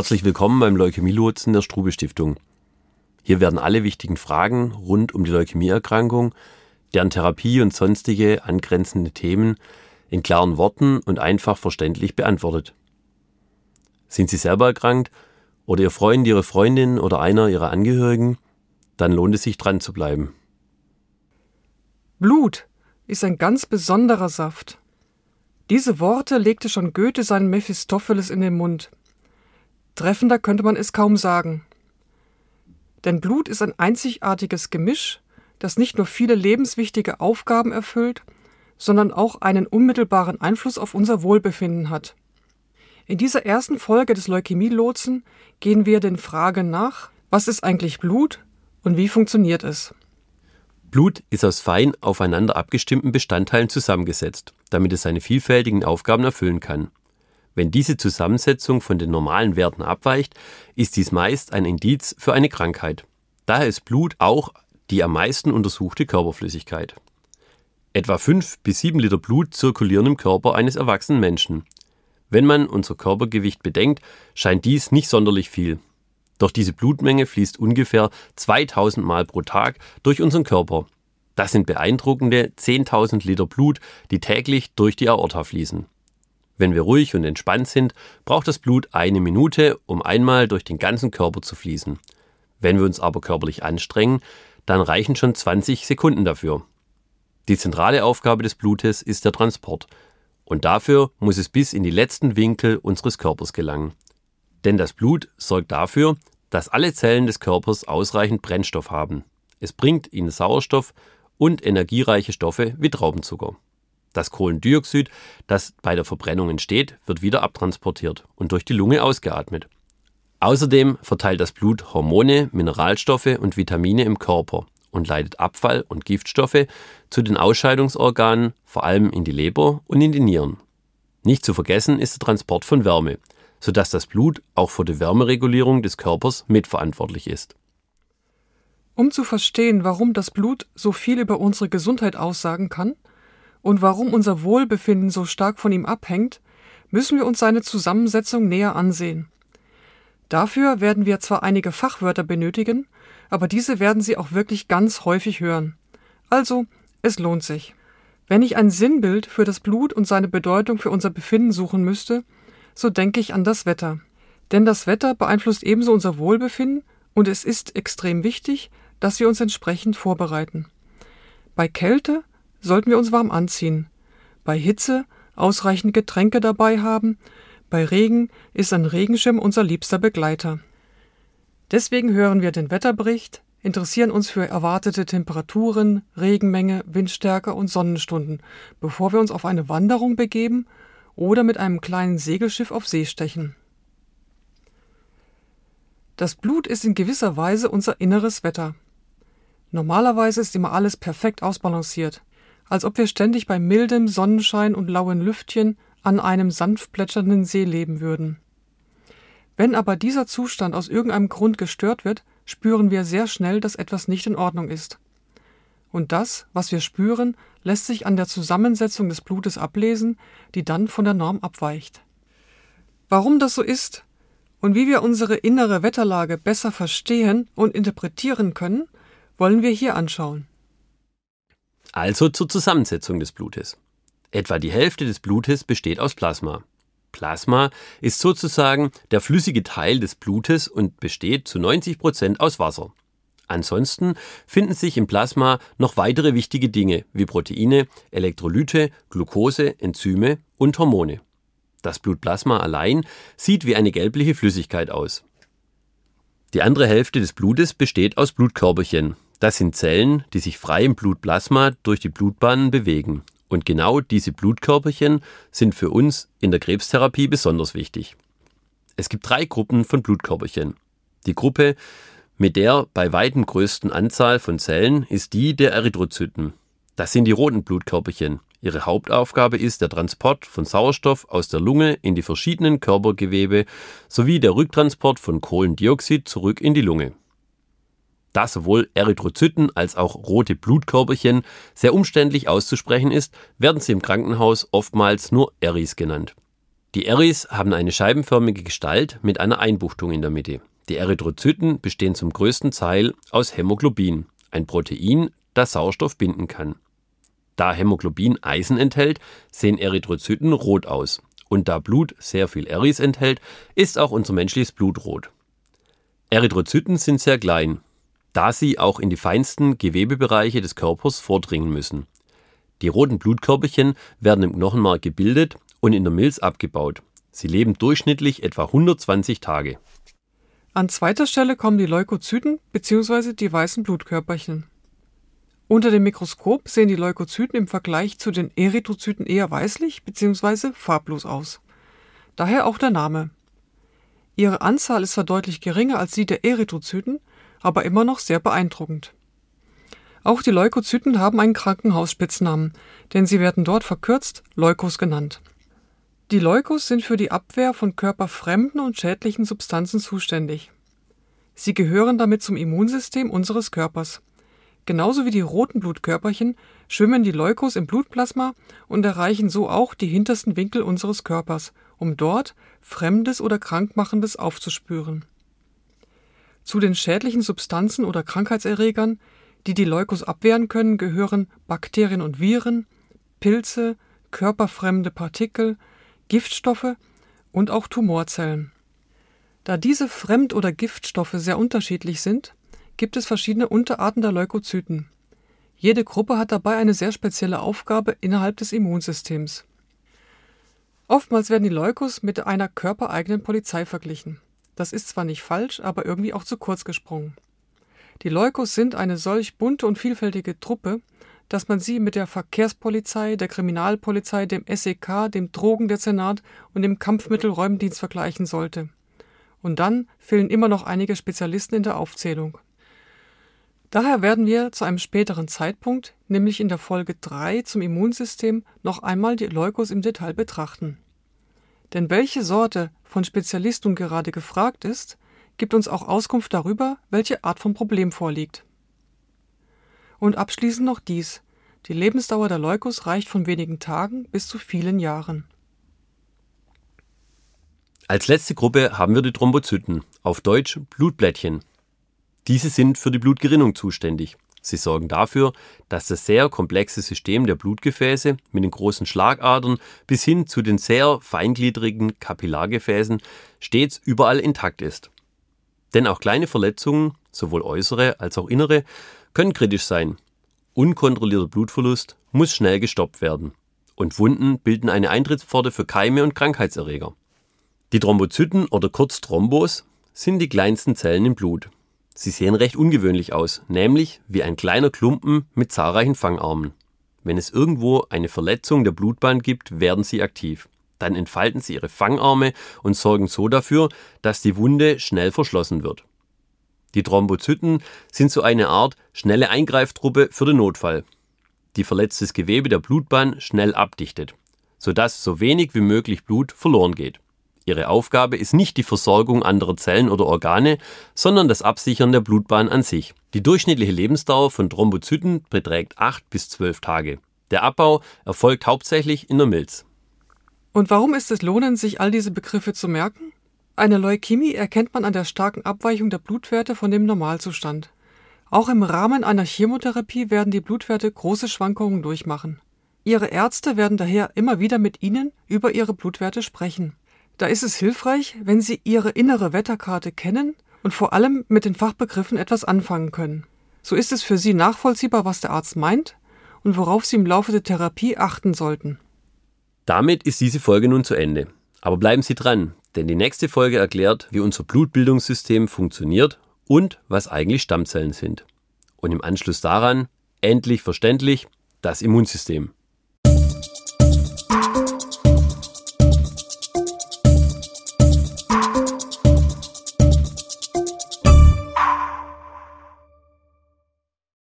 Herzlich willkommen beim Leukämie-Lotsen der Strube Stiftung. Hier werden alle wichtigen Fragen rund um die Leukämieerkrankung, deren Therapie und sonstige angrenzende Themen in klaren Worten und einfach verständlich beantwortet. Sind Sie selber erkrankt oder Ihr Freund, Ihre Freundin oder einer Ihrer Angehörigen, dann lohnt es sich dran zu bleiben. Blut ist ein ganz besonderer Saft. Diese Worte legte schon Goethe seinen Mephistopheles in den Mund. Treffender könnte man es kaum sagen. Denn Blut ist ein einzigartiges Gemisch, das nicht nur viele lebenswichtige Aufgaben erfüllt, sondern auch einen unmittelbaren Einfluss auf unser Wohlbefinden hat. In dieser ersten Folge des Leukämie-Lotsen gehen wir den Fragen nach, was ist eigentlich Blut und wie funktioniert es? Blut ist aus fein aufeinander abgestimmten Bestandteilen zusammengesetzt, damit es seine vielfältigen Aufgaben erfüllen kann. Wenn diese Zusammensetzung von den normalen Werten abweicht, ist dies meist ein Indiz für eine Krankheit. Daher ist Blut auch die am meisten untersuchte Körperflüssigkeit. Etwa 5 bis 7 Liter Blut zirkulieren im Körper eines erwachsenen Menschen. Wenn man unser Körpergewicht bedenkt, scheint dies nicht sonderlich viel. Doch diese Blutmenge fließt ungefähr 2000 Mal pro Tag durch unseren Körper. Das sind beeindruckende 10.000 Liter Blut, die täglich durch die Aorta fließen. Wenn wir ruhig und entspannt sind, braucht das Blut eine Minute, um einmal durch den ganzen Körper zu fließen. Wenn wir uns aber körperlich anstrengen, dann reichen schon 20 Sekunden dafür. Die zentrale Aufgabe des Blutes ist der Transport. Und dafür muss es bis in die letzten Winkel unseres Körpers gelangen. Denn das Blut sorgt dafür, dass alle Zellen des Körpers ausreichend Brennstoff haben. Es bringt ihnen Sauerstoff und energiereiche Stoffe wie Traubenzucker. Das Kohlendioxid, das bei der Verbrennung entsteht, wird wieder abtransportiert und durch die Lunge ausgeatmet. Außerdem verteilt das Blut Hormone, Mineralstoffe und Vitamine im Körper und leitet Abfall und Giftstoffe zu den Ausscheidungsorganen, vor allem in die Leber und in die Nieren. Nicht zu vergessen ist der Transport von Wärme, sodass das Blut auch für die Wärmeregulierung des Körpers mitverantwortlich ist. Um zu verstehen, warum das Blut so viel über unsere Gesundheit aussagen kann und warum unser Wohlbefinden so stark von ihm abhängt, müssen wir uns seine Zusammensetzung näher ansehen. Dafür werden wir zwar einige Fachwörter benötigen, aber diese werden Sie auch wirklich ganz häufig hören. Also, es lohnt sich. Wenn ich ein Sinnbild für das Blut und seine Bedeutung für unser Befinden suchen müsste, so denke ich an das Wetter. Denn das Wetter beeinflusst ebenso unser Wohlbefinden und es ist extrem wichtig, dass wir uns entsprechend vorbereiten. Bei Kälte sollten wir uns warm anziehen, bei Hitze ausreichend Getränke dabei haben bei Regen ist ein Regenschirm unser liebster Begleiter. Deswegen hören wir den Wetterbericht, interessieren uns für erwartete Temperaturen, Regenmenge, Windstärke und Sonnenstunden, bevor wir uns auf eine Wanderung begeben oder mit einem kleinen Segelschiff auf See stechen. Das Blut ist in gewisser Weise unser inneres Wetter. Normalerweise ist immer alles perfekt ausbalanciert, als ob wir ständig bei mildem Sonnenschein und lauen Lüftchen an einem sanft plätschernden See leben würden. Wenn aber dieser Zustand aus irgendeinem Grund gestört wird, spüren wir sehr schnell, dass etwas nicht in Ordnung ist. Und das, was wir spüren, lässt sich an der Zusammensetzung des Blutes ablesen, die dann von der Norm abweicht. Warum das so ist und wie wir unsere innere Wetterlage besser verstehen und interpretieren können, wollen wir hier anschauen. Also zur Zusammensetzung des Blutes. Etwa die Hälfte des Blutes besteht aus Plasma. Plasma ist sozusagen der flüssige Teil des Blutes und besteht zu 90 Prozent aus Wasser. Ansonsten finden sich im Plasma noch weitere wichtige Dinge wie Proteine, Elektrolyte, Glucose, Enzyme und Hormone. Das Blutplasma allein sieht wie eine gelbliche Flüssigkeit aus. Die andere Hälfte des Blutes besteht aus Blutkörperchen. Das sind Zellen, die sich frei im Blutplasma durch die Blutbahnen bewegen und genau diese Blutkörperchen sind für uns in der Krebstherapie besonders wichtig. Es gibt drei Gruppen von Blutkörperchen. Die Gruppe mit der bei weitem größten Anzahl von Zellen ist die der Erythrozyten. Das sind die roten Blutkörperchen. Ihre Hauptaufgabe ist der Transport von Sauerstoff aus der Lunge in die verschiedenen Körpergewebe sowie der Rücktransport von Kohlendioxid zurück in die Lunge. Da sowohl Erythrozyten als auch rote Blutkörperchen sehr umständlich auszusprechen ist, werden sie im Krankenhaus oftmals nur Eris genannt. Die Eris haben eine scheibenförmige Gestalt mit einer Einbuchtung in der Mitte. Die Erythrozyten bestehen zum größten Teil aus Hämoglobin, ein Protein, das Sauerstoff binden kann. Da Hämoglobin Eisen enthält, sehen Erythrozyten rot aus. Und da Blut sehr viel Eris enthält, ist auch unser menschliches Blut rot. Erythrozyten sind sehr klein, da sie auch in die feinsten Gewebebereiche des Körpers vordringen müssen. Die roten Blutkörperchen werden im Knochenmark gebildet und in der Milz abgebaut. Sie leben durchschnittlich etwa 120 Tage. An zweiter Stelle kommen die Leukozyten bzw. die weißen Blutkörperchen. Unter dem Mikroskop sehen die Leukozyten im Vergleich zu den Erythrozyten eher weißlich bzw. farblos aus. Daher auch der Name. Ihre Anzahl ist zwar deutlich geringer als die der Erythrozyten, aber immer noch sehr beeindruckend. Auch die Leukozyten haben einen Krankenhausspitznamen, denn sie werden dort verkürzt Leukos genannt. Die Leukos sind für die Abwehr von körperfremden und schädlichen Substanzen zuständig. Sie gehören damit zum Immunsystem unseres Körpers. Genauso wie die roten Blutkörperchen schwimmen die Leukos im Blutplasma und erreichen so auch die hintersten Winkel unseres Körpers, um dort Fremdes oder Krankmachendes aufzuspüren. Zu den schädlichen Substanzen oder Krankheitserregern die die Leukos abwehren können, gehören Bakterien und Viren, Pilze, körperfremde Partikel, Giftstoffe und auch Tumorzellen. Da diese Fremd- oder Giftstoffe sehr unterschiedlich sind, gibt es verschiedene Unterarten der Leukozyten. Jede Gruppe hat dabei eine sehr spezielle Aufgabe innerhalb des Immunsystems. Oftmals werden die Leukos mit einer körpereigenen Polizei verglichen. Das ist zwar nicht falsch, aber irgendwie auch zu kurz gesprungen. Die Leukos sind eine solch bunte und vielfältige Truppe, dass man sie mit der Verkehrspolizei, der Kriminalpolizei, dem SEK, dem Drogendezernat und dem Kampfmittelräumdienst vergleichen sollte. Und dann fehlen immer noch einige Spezialisten in der Aufzählung. Daher werden wir zu einem späteren Zeitpunkt, nämlich in der Folge 3 zum Immunsystem, noch einmal die Leukos im Detail betrachten. Denn welche Sorte von Spezialisten gerade gefragt ist, gibt uns auch Auskunft darüber, welche Art von Problem vorliegt. Und abschließend noch dies. Die Lebensdauer der Leukos reicht von wenigen Tagen bis zu vielen Jahren. Als letzte Gruppe haben wir die Thrombozyten, auf Deutsch Blutblättchen. Diese sind für die Blutgerinnung zuständig. Sie sorgen dafür, dass das sehr komplexe System der Blutgefäße mit den großen Schlagadern bis hin zu den sehr feingliedrigen Kapillargefäßen stets überall intakt ist. Denn auch kleine Verletzungen, sowohl äußere als auch innere, können kritisch sein. Unkontrollierter Blutverlust muss schnell gestoppt werden. Und Wunden bilden eine Eintrittspforte für Keime und Krankheitserreger. Die Thrombozyten oder kurz Thrombos sind die kleinsten Zellen im Blut. Sie sehen recht ungewöhnlich aus, nämlich wie ein kleiner Klumpen mit zahlreichen Fangarmen. Wenn es irgendwo eine Verletzung der Blutbahn gibt, werden sie aktiv. Dann entfalten sie ihre Fangarme und sorgen so dafür, dass die Wunde schnell verschlossen wird. Die Thrombozyten sind so eine Art schnelle Eingreiftruppe für den Notfall, die verletztes Gewebe der Blutbahn schnell abdichtet, sodass so wenig wie möglich Blut verloren geht. Ihre Aufgabe ist nicht die Versorgung anderer Zellen oder Organe, sondern das Absichern der Blutbahn an sich. Die durchschnittliche Lebensdauer von Thrombozyten beträgt 8 bis 12 Tage. Der Abbau erfolgt hauptsächlich in der Milz. Und warum ist es lohnend, sich all diese Begriffe zu merken? Eine Leukämie erkennt man an der starken Abweichung der Blutwerte von dem Normalzustand. Auch im Rahmen einer Chemotherapie werden die Blutwerte große Schwankungen durchmachen. Ihre Ärzte werden daher immer wieder mit Ihnen über Ihre Blutwerte sprechen. Da ist es hilfreich, wenn Sie Ihre innere Wetterkarte kennen und vor allem mit den Fachbegriffen etwas anfangen können. So ist es für Sie nachvollziehbar, was der Arzt meint und worauf Sie im Laufe der Therapie achten sollten. Damit ist diese Folge nun zu Ende. Aber bleiben Sie dran, denn die nächste Folge erklärt, wie unser Blutbildungssystem funktioniert und was eigentlich Stammzellen sind. Und im Anschluss daran, endlich verständlich, das Immunsystem.